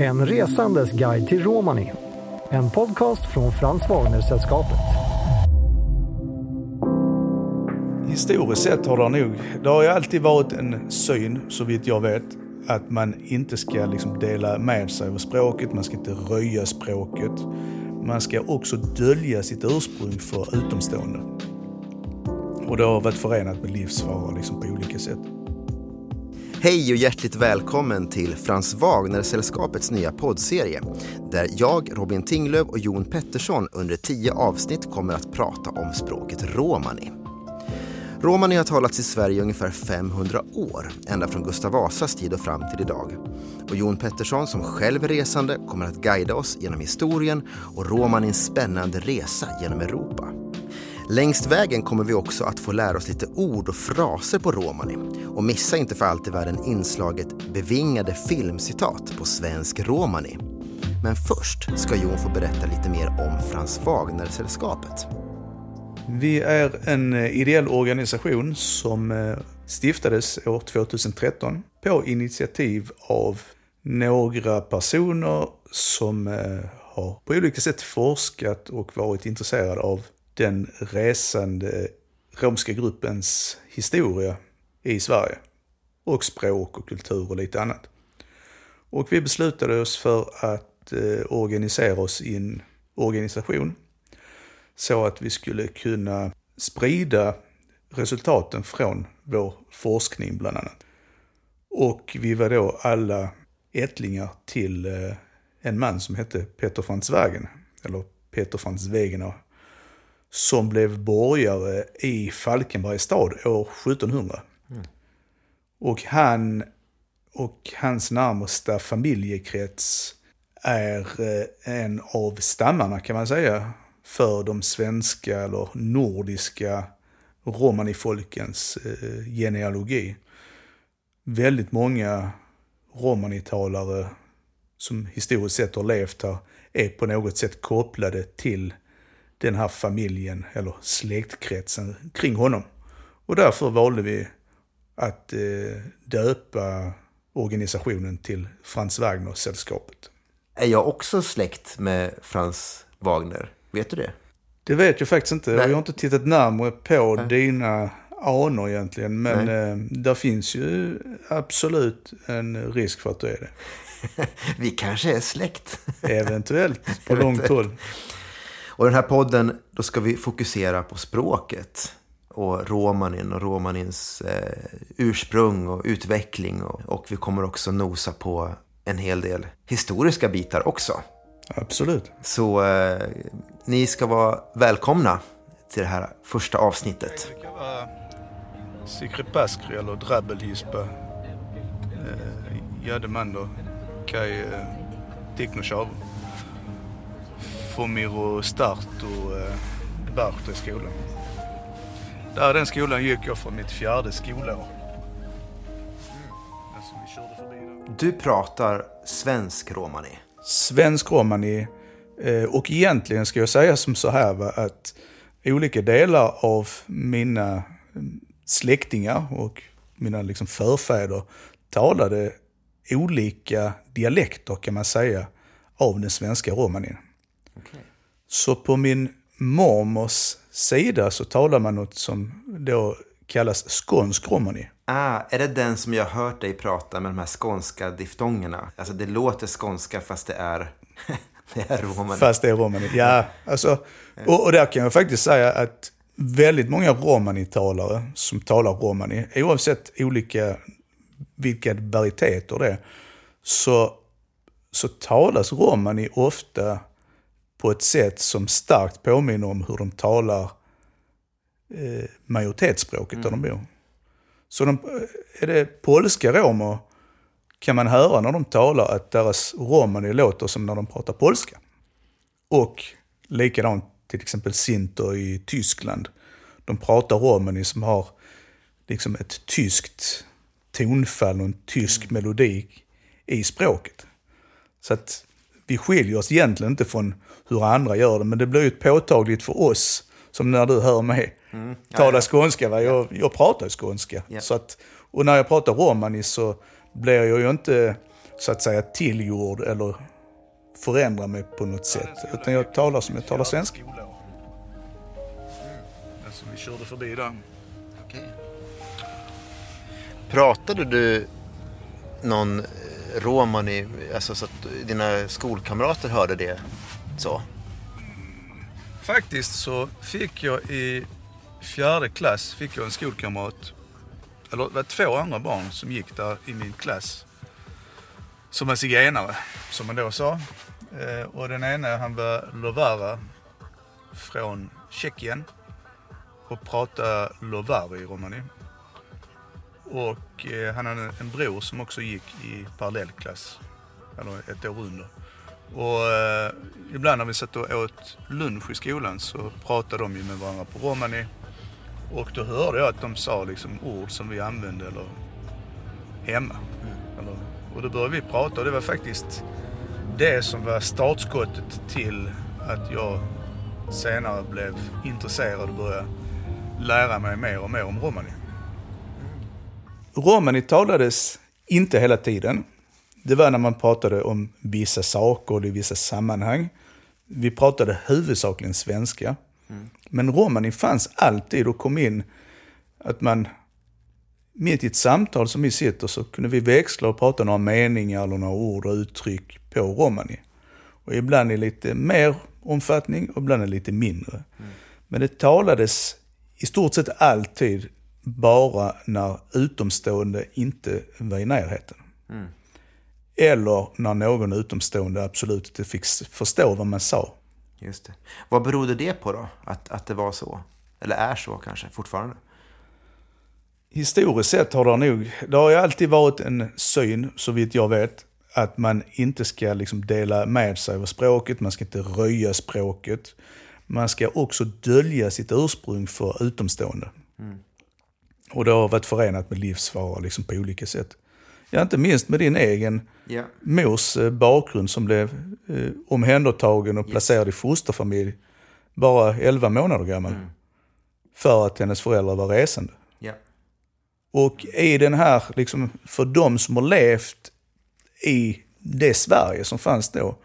En resandes guide till Romani. En podcast från Frans Wagner-sällskapet. Historiskt sett har det nog, det har ju alltid varit en syn, så vitt jag vet, att man inte ska liksom dela med sig av språket, man ska inte röja språket. Man ska också dölja sitt ursprung för utomstående. Och det har varit förenat med livsfara liksom på olika sätt. Hej och hjärtligt välkommen till Frans Wagner-sällskapets nya poddserie där jag, Robin Tinglöf och Jon Pettersson under tio avsnitt kommer att prata om språket romani. Romani har talats i Sverige i ungefär 500 år, ända från Gustav Vasas tid och fram till idag. Och Jon Pettersson, som själv är resande, kommer att guida oss genom historien och romanins spännande resa genom Europa. Längs vägen kommer vi också att få lära oss lite ord och fraser på romani. Och missa inte för allt i världen inslaget bevingade filmcitat på svensk romani. Men först ska Jon få berätta lite mer om Frans Wagner-sällskapet. Vi är en eh, ideell organisation som eh, stiftades år 2013 på initiativ av några personer som eh, har på olika sätt forskat och varit intresserade av den resande romska gruppens historia i Sverige. Och språk och kultur och lite annat. Och vi beslutade oss för att eh, organisera oss i en organisation. Så att vi skulle kunna sprida resultaten från vår forskning bland annat. Och vi var då alla ättlingar till eh, en man som hette Peter van Wagen, eller Peter van Zwegener som blev borgare i Falkenbergs stad år 1700. Mm. Och han och hans närmsta familjekrets är eh, en av stammarna kan man säga för de svenska eller nordiska romanifolkens eh, genealogi. Väldigt många romanitalare som historiskt sett har levt här är på något sätt kopplade till den här familjen eller släktkretsen kring honom. Och därför valde vi att eh, döpa organisationen till Frans Wagner-sällskapet. Är jag också släkt med Frans Wagner? Vet du det? Det vet jag faktiskt inte. Nej. Jag har inte tittat närmare på Nej. dina anor egentligen. Men eh, där finns ju absolut en risk för att du är det. Vi kanske är släkt. Eventuellt, på långt håll. Och den här podden, då ska vi fokusera på språket och romanin och romanins eh, ursprung och utveckling. Och, och, vi kommer också nosa på en hel del historiska bitar också. Absolut. Så eh, ni ska vara välkomna till det här första avsnittet. Sikre Paskri eller Drabbelhispa. Jademando. Kai Tiknoshav och start och eh, i skolan. Där den skolan gick jag från mitt fjärde skolår. Mm. Alltså, du pratar svensk romani. Svensk romani. Eh, och egentligen ska jag säga som så här att olika delar av mina mm, släktingar och mina liksom förfäder talade olika dialekter kan man säga av den svenska romanin. Okay. Så på min mormors sida så talar man något som då kallas skånsk romani. Ah, är det den som jag har hört dig prata med de här skånska diftongerna? Alltså det låter skånska fast det är, det är romani. Fast det är romani, ja. Alltså, och, och där kan jag faktiskt säga att väldigt många romanitalare som talar romani, oavsett olika, vilka varieteter det är, så, så talas romani ofta på ett sätt som starkt påminner om hur de talar eh, majoritetsspråket mm. där de bor. Så de, är det polska romer kan man höra när de talar att deras romani låter som när de pratar polska. Och likadant till exempel sinter i Tyskland. De pratar romani som har liksom ett tyskt tonfall och en tysk mm. melodi i språket. Så att vi skiljer oss egentligen inte från hur andra gör det, men det blir ju påtagligt för oss, som när du hör mig mm. tala ja, skånska. Va? Jag, jag pratar ju skånska. Ja. Så att, och när jag pratar romani så blir jag ju inte så att säga tillgjord eller förändra mig på något sätt. Utan jag talar som jag talar svenska. Alltså, vi körde förbi där. Okej. Pratade du någon romani, alltså så att dina skolkamrater hörde det så? Faktiskt så fick jag i fjärde klass fick jag en skolkamrat, eller det var två andra barn som gick där i min klass. Som var zigenare, som man då sa. Eh, och den ena han var Lovara från Tjeckien och pratade Lovari romani. Och eh, han hade en bror som också gick i parallellklass, eller ett år under. Och eh, ibland när vi satt och åt lunch i skolan så pratade de ju med varandra på romani. Och då hörde jag att de sa liksom ord som vi använde eller hemma. Eller, och då började vi prata och det var faktiskt det som var startskottet till att jag senare blev intresserad och började lära mig mer och mer om romani. Romani talades inte hela tiden. Det var när man pratade om vissa saker och i vissa sammanhang. Vi pratade huvudsakligen svenska. Men romani fanns alltid och kom in att man mitt i ett samtal som vi sitter så kunde vi växla och prata några meningar eller några ord och uttryck på romani. Och ibland i lite mer omfattning och ibland i lite mindre. Men det talades i stort sett alltid bara när utomstående inte var i närheten. Eller när någon utomstående absolut inte fick förstå vad man sa. Just det. Vad berodde det på då? Att, att det var så? Eller är så kanske fortfarande? Historiskt sett har det nog, det har ju alltid varit en syn, så vitt jag vet, att man inte ska liksom dela med sig av språket, man ska inte röja språket. Man ska också dölja sitt ursprung för utomstående. Och det har varit förenat med livsfara liksom på olika sätt. Ja, inte minst med din egen Ja. mors eh, bakgrund som blev eh, omhändertagen och placerad i fosterfamilj bara 11 månader gammal. För att hennes föräldrar var resande. Ja. Och i den här, liksom, för de som har levt i det Sverige som fanns då,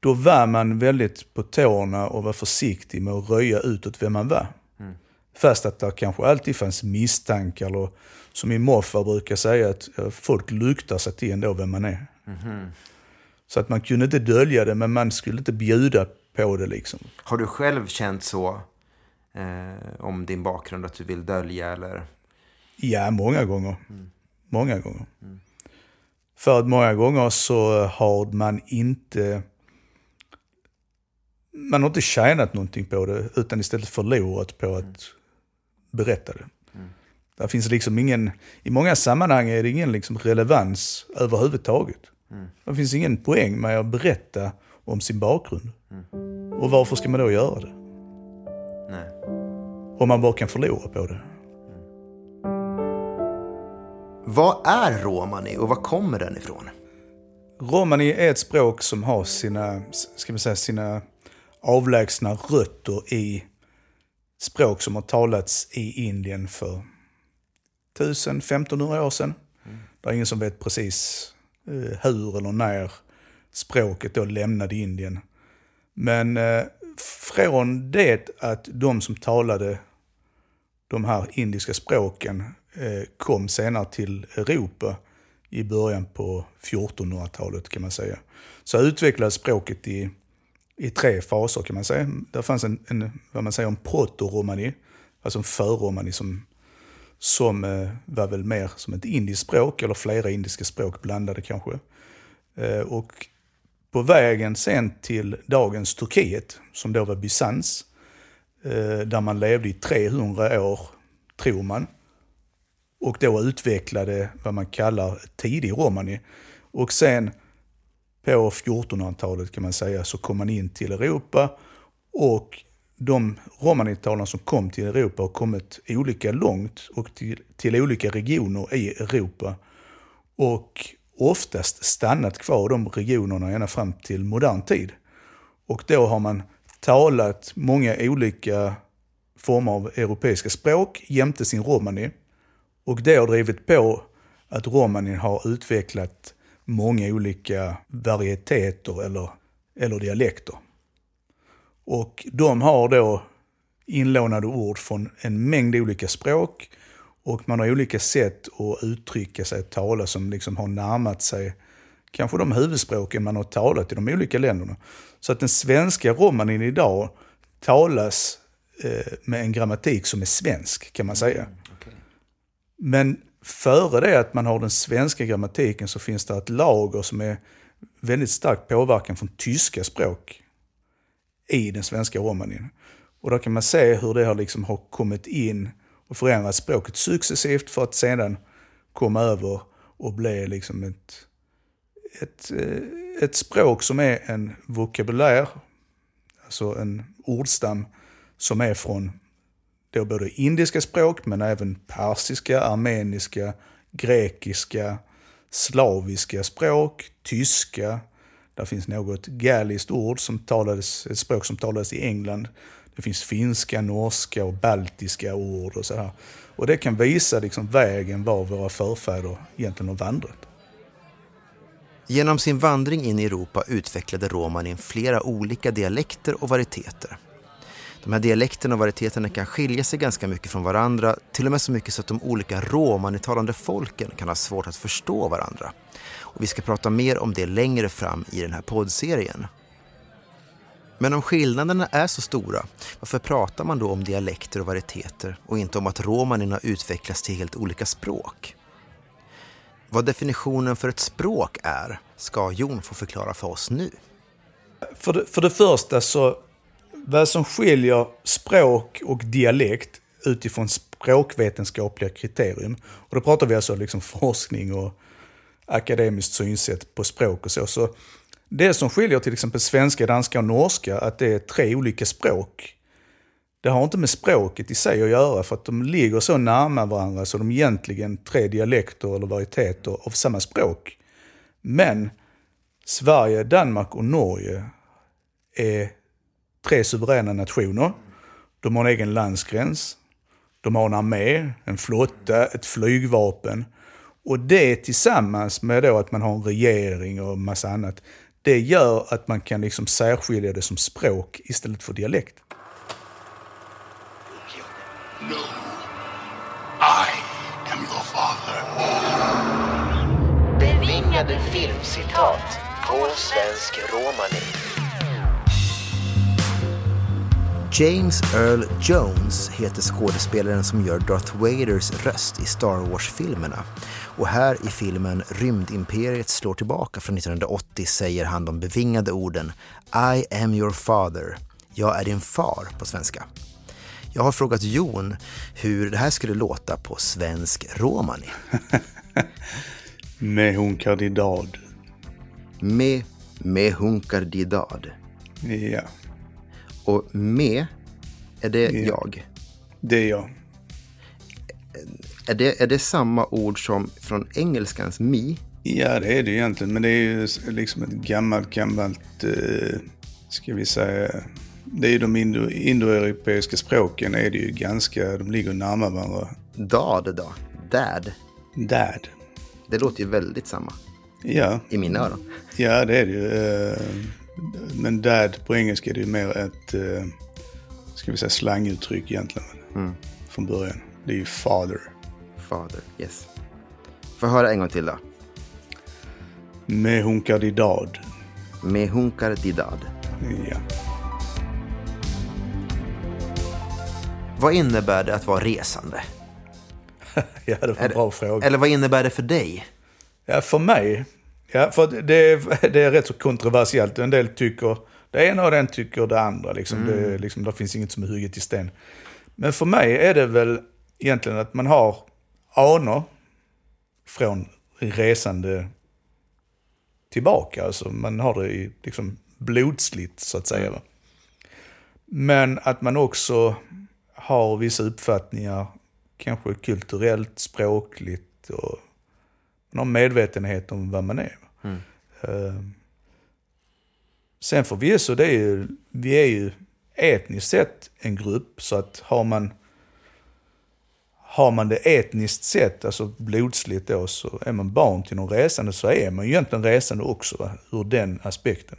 då var man väldigt på tårna och var försiktig med att röja utåt vem man var. Fast att det kanske alltid fanns misstankar, eller som min morfar brukar säga, att folk luktar sig till ändå vem man är. Så att man kunde inte dölja det, men man skulle inte bjuda på det liksom. Har du själv känt så eh, om din bakgrund, att du vill dölja eller? Ja, många gånger. Många gånger. För att många gånger så har man inte... Man har inte tjänat någonting på det, utan istället förlorat på att berätta det. Det finns liksom ingen... I många sammanhang är det ingen liksom relevans överhuvudtaget. Det finns ingen poäng med att berätta om sin bakgrund. Och varför ska man då göra det? Nej. Om man bara kan förlora på det. Vad är romani och var kommer den ifrån? Romani är ett språk som har sina, ska man säga, sina avlägsna rötter i språk som har talats i Indien för 1000-1500 år sedan. Det är ingen som vet precis eh, hur eller när språket då lämnade Indien. Men eh, från det att de som talade de här indiska språken eh, kom senare till Europa i början på 1400-talet kan man säga. Så utvecklades språket i, i tre faser kan man säga. Där fanns en, en vad man säger, en proto-romani, alltså en förromani som, som eh, var väl mer som ett indiskt språk, eller flera indiska språk blandade kanske. Eh, och på vägen sen till dagens Turkiet, som då var Bysans, eh, där man levde i 300 år, tror man. Och då utvecklade vad man kallar tidig romani. Och sen på 1400-talet kan man säga så kom man in till Europa och de romanitalarna som kom till Europa har kommit olika långt och till, till olika regioner i Europa. Och oftast stannat kvar i de regionerna ända fram till modern tid. Och då har man talat många olika former av europeiska språk jämte sin romani. Och det har drivit på att romanin har utvecklat många olika varieteter eller, eller dialekter. Och de har då inlånade ord från en mängd olika språk och man har olika sätt att uttrycka sig och tala som liksom har närmat sig kanske de huvudspråken man har talat i de olika länderna. Så att den svenska romanin idag talas eh, med en grammatik som är svensk kan man säga. Mm, okay. Men före det att man har den svenska grammatiken så finns det ett lager som är väldigt starkt påverkan från tyska språk i den svenska romanin. Och då kan man se hur det har, liksom har kommit in och förändrat språket successivt för att sedan komma över och bli liksom ett, ett, eh, ett språk som är en vokabulär, alltså en ordstam som är från då både indiska språk men även persiska, armeniska, grekiska, slaviska språk, tyska. Där finns något galliskt ord som talades, ett språk som talades i England. Det finns finska, norska och baltiska ord och så här. Och det kan visa liksom vägen var våra förfäder egentligen har vandrat. Genom sin vandring in i Europa utvecklade romanin flera olika dialekter och varieteter. De här dialekterna och varieteterna kan skilja sig ganska mycket från varandra, till och med så mycket så att de olika romanitalande folken kan ha svårt att förstå varandra. Och vi ska prata mer om det längre fram i den här poddserien. Men om skillnaderna är så stora, varför pratar man då om dialekter och varieteter och inte om att romanerna utvecklas utvecklats till helt olika språk? Vad definitionen för ett språk är ska Jon få förklara för oss nu. För det, för det första så, vad som skiljer språk och dialekt utifrån språkvetenskapliga kriterium, och då pratar vi alltså liksom forskning och akademiskt synsätt på språk och så, så det som skiljer till exempel svenska, danska och norska, att det är tre olika språk. Det har inte med språket i sig att göra för att de ligger så närma varandra så de är egentligen tre dialekter eller varieteter av samma språk. Men Sverige, Danmark och Norge är tre suveräna nationer. De har en egen landsgräns. De har en armé, en flotta, ett flygvapen. Och det tillsammans med då att man har en regering och massa annat, det gör att man kan liksom särskilja det som språk istället för dialekt. No. I am your father. Bevingade filmcitat på svensk romani. James Earl Jones heter skådespelaren som gör Darth Vaders röst i Star Wars-filmerna. Och här i filmen Rymdimperiet slår tillbaka från 1980 säger han de bevingade orden I am your father. Jag är din far på svenska. Jag har frågat Jon hur det här skulle låta på svensk romani. med hunkardidad. Med, med hunkardidad. Ja. Och med, är det ja. jag? Det är jag. Är det, är det samma ord som från engelskans me? Ja, det är det egentligen. Men det är ju liksom ett gammalt, gammalt, eh, ska vi säga, det är ju de indo, indoeuropeiska språken är det ju ganska, de ligger närmare varandra. Dad då? Dad? Dad. Det låter ju väldigt samma. Ja. I mina öron. Ja, det är det ju. Eh, men dad på engelska är det ju mer ett, eh, ska vi säga slanguttryck egentligen. Mm. Från början. Det är ju father. Father, yes. Får höra en gång till då. Med hunkar didad. Med hunkar didad. Ja. Vad innebär det att vara resande? ja, det var en bra fråga. Eller vad innebär det för dig? Ja, för mig? Ja, för det, det är rätt så kontroversiellt. En del tycker det ena och den tycker det andra. Liksom. Mm. Det, liksom, det finns inget som är hugget i sten. Men för mig är det väl egentligen att man har anor från resande tillbaka. Alltså man har det i liksom blodslitt så att säga. Mm. Men att man också har vissa uppfattningar, kanske kulturellt, språkligt och man har medvetenhet om vad man är. Mm. Uh, sen förvisso, det är ju, vi är ju etniskt sett en grupp, så att har man har man det etniskt sett, alltså blodsligt då, så är man barn till någon resande så är man ju egentligen resande också, va? ur den aspekten.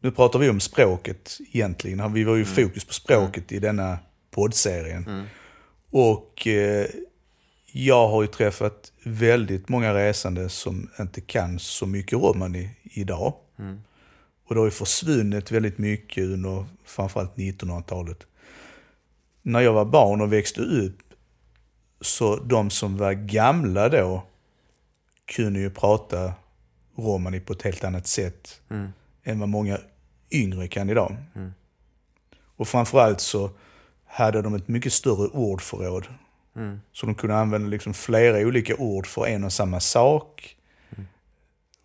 Nu pratar vi om språket egentligen. Vi var ju fokus på språket i denna poddserien. Och eh, jag har ju träffat väldigt många resande som inte kan så mycket romani idag. Och det har ju försvunnit väldigt mycket under framförallt 1900-talet. När jag var barn och växte upp, så de som var gamla då kunde ju prata romani på ett helt annat sätt än vad många yngre kan idag. Och framförallt så hade de ett mycket större ordförråd. Så de kunde använda liksom flera olika ord för en och samma sak.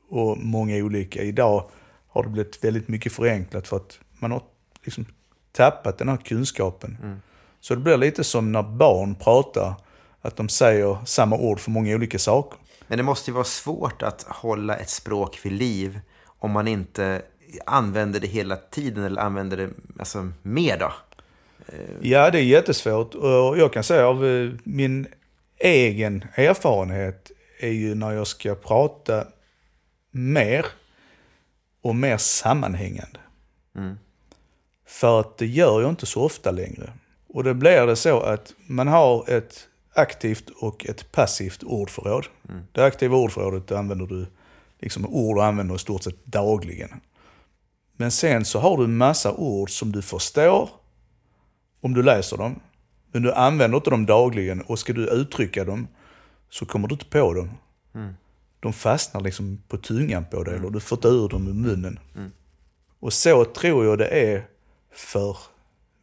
Och många olika. Idag har det blivit väldigt mycket förenklat för att man har liksom tappat den här kunskapen. Så det blir lite som när barn pratar, att de säger samma ord för många olika saker. Men det måste ju vara svårt att hålla ett språk vid liv om man inte använder det hela tiden eller använder det alltså, mer då. Ja, det är jättesvårt. Och jag kan säga av eh, min egen erfarenhet är ju när jag ska prata mer och mer sammanhängande. För att det gör jag inte så ofta längre. Och då blir det så att man har ett aktivt och ett passivt ordförråd. Det aktiva ordförrådet använder du, liksom ord du använder i stort sett dagligen. Men sen så har du en massa ord som du förstår om du läser dem. Men du använder inte dem dagligen och ska du uttrycka dem så kommer du inte på dem. De fastnar liksom på tungan på dig eller du får inte ur dem ur munnen. Och så tror jag det är för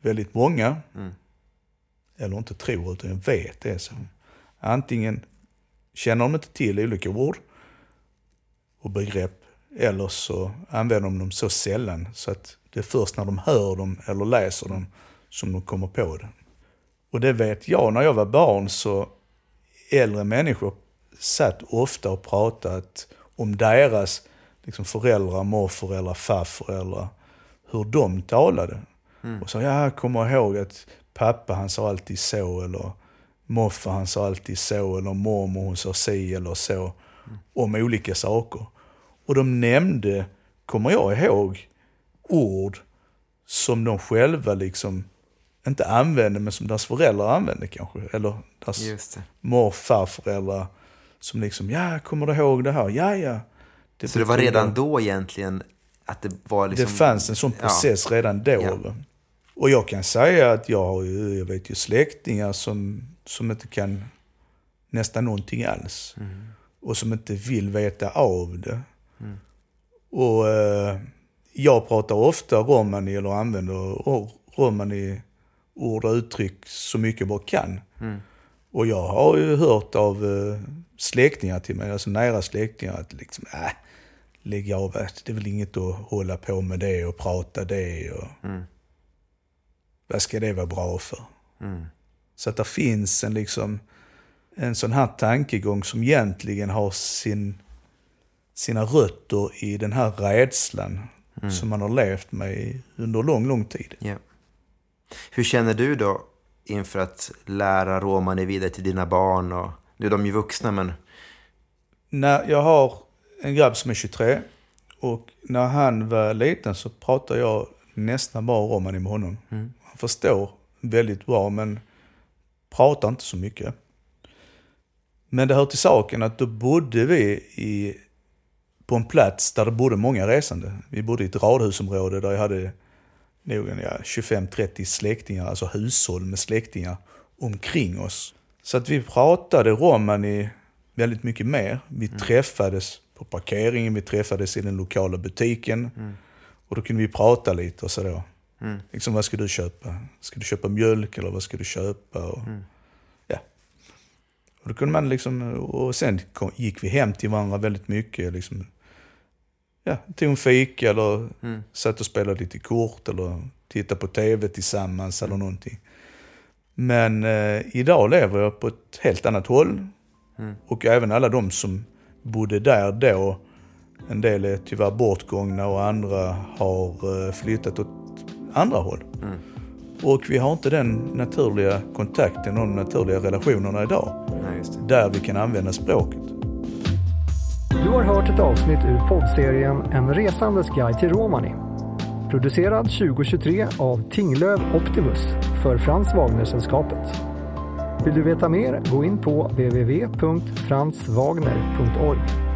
väldigt många. Eller inte tror, utan jag vet det är så. Antingen känner de inte till olika ord och begrepp eller så använder de dem så sällan så att det är först när de hör dem eller läser dem som de kommer på det. Och det vet jag, när jag var barn så äldre människor satt ofta och pratat om deras liksom föräldrar, morföräldrar, farföräldrar, hur de talade. Och så, ja, jag kommer ihåg att pappa han sa alltid så, eller morfar han sa alltid så, eller mormor hon sa si eller så, om olika saker. Och de nämnde, kommer jag ihåg, ord som de själva liksom inte använde, men som deras föräldrar använde kanske. Eller deras det. morfarföräldrar som liksom, ja, kommer du ihåg det här? Ja, ja. Så det var redan då egentligen att det var liksom... det fanns en sån Ja. process redan då. Ja. Och jag kan säga att jag har ju, jag vet ju släktingar som, som inte kan nästan någonting alls. Mm. Och som inte vill veta av det. Och eh, jag pratar ofta romani eller använder ro- romani ord och uttryck så mycket jag bara kan. Och jag har ju hört av eh, släktingar till mig, alltså nära släktingar, att liksom, äh, lägg av, äh, det är väl inget att hålla på med det och prata det. Och, Vad ska det vara bra för? Så att det finns en, liksom, en sån här tankegång som egentligen har sin, sina rötter i den här rädslan som man har levt med under lång, lång tid. Ja. Hur känner du då inför att lära romani vidare till dina barn? Och, nu är de ju vuxna, men När jag har en grabb som är 23 och när han var liten så pratade jag nästan bara romani med honom. Han förstår väldigt bra men pratar inte så mycket. Men det hör till saken att då bodde vi i, på en plats där det bodde många resande. Vi bodde i ett radhusområde där jag hade nog ja, 25-30 släktingar, alltså hushåll med släktingar omkring oss. Så att vi pratade romani väldigt mycket mer. Vi träffades på parkeringen, vi träffades i den lokala butiken. Och då kunde vi prata lite och sådär. Liksom, vad ska du köpa? Ska du köpa mjölk eller vad ska du köpa? Och, ja. och då kunde man liksom, och sen gick vi hem till varandra väldigt mycket. Liksom, ja, tog en fika eller satt och spelade lite kort eller tittade på tv tillsammans eller någonting. Men eh, idag lever jag på ett helt annat håll. Och även alla de som bodde där då, en del är tyvärr bortgångna och andra har eh, flyttat åt andra håll. Och vi har inte den naturliga kontakten och de naturliga relationerna idag. Nej. Där vi kan använda språket. Du har hört ett avsnitt ur poddserien En resandes guide till Romani. Producerad 2023 av Tinglöv Optimus för Frans Wagner-sällskapet. Vill du veta mer, gå in på www.franswagner.org.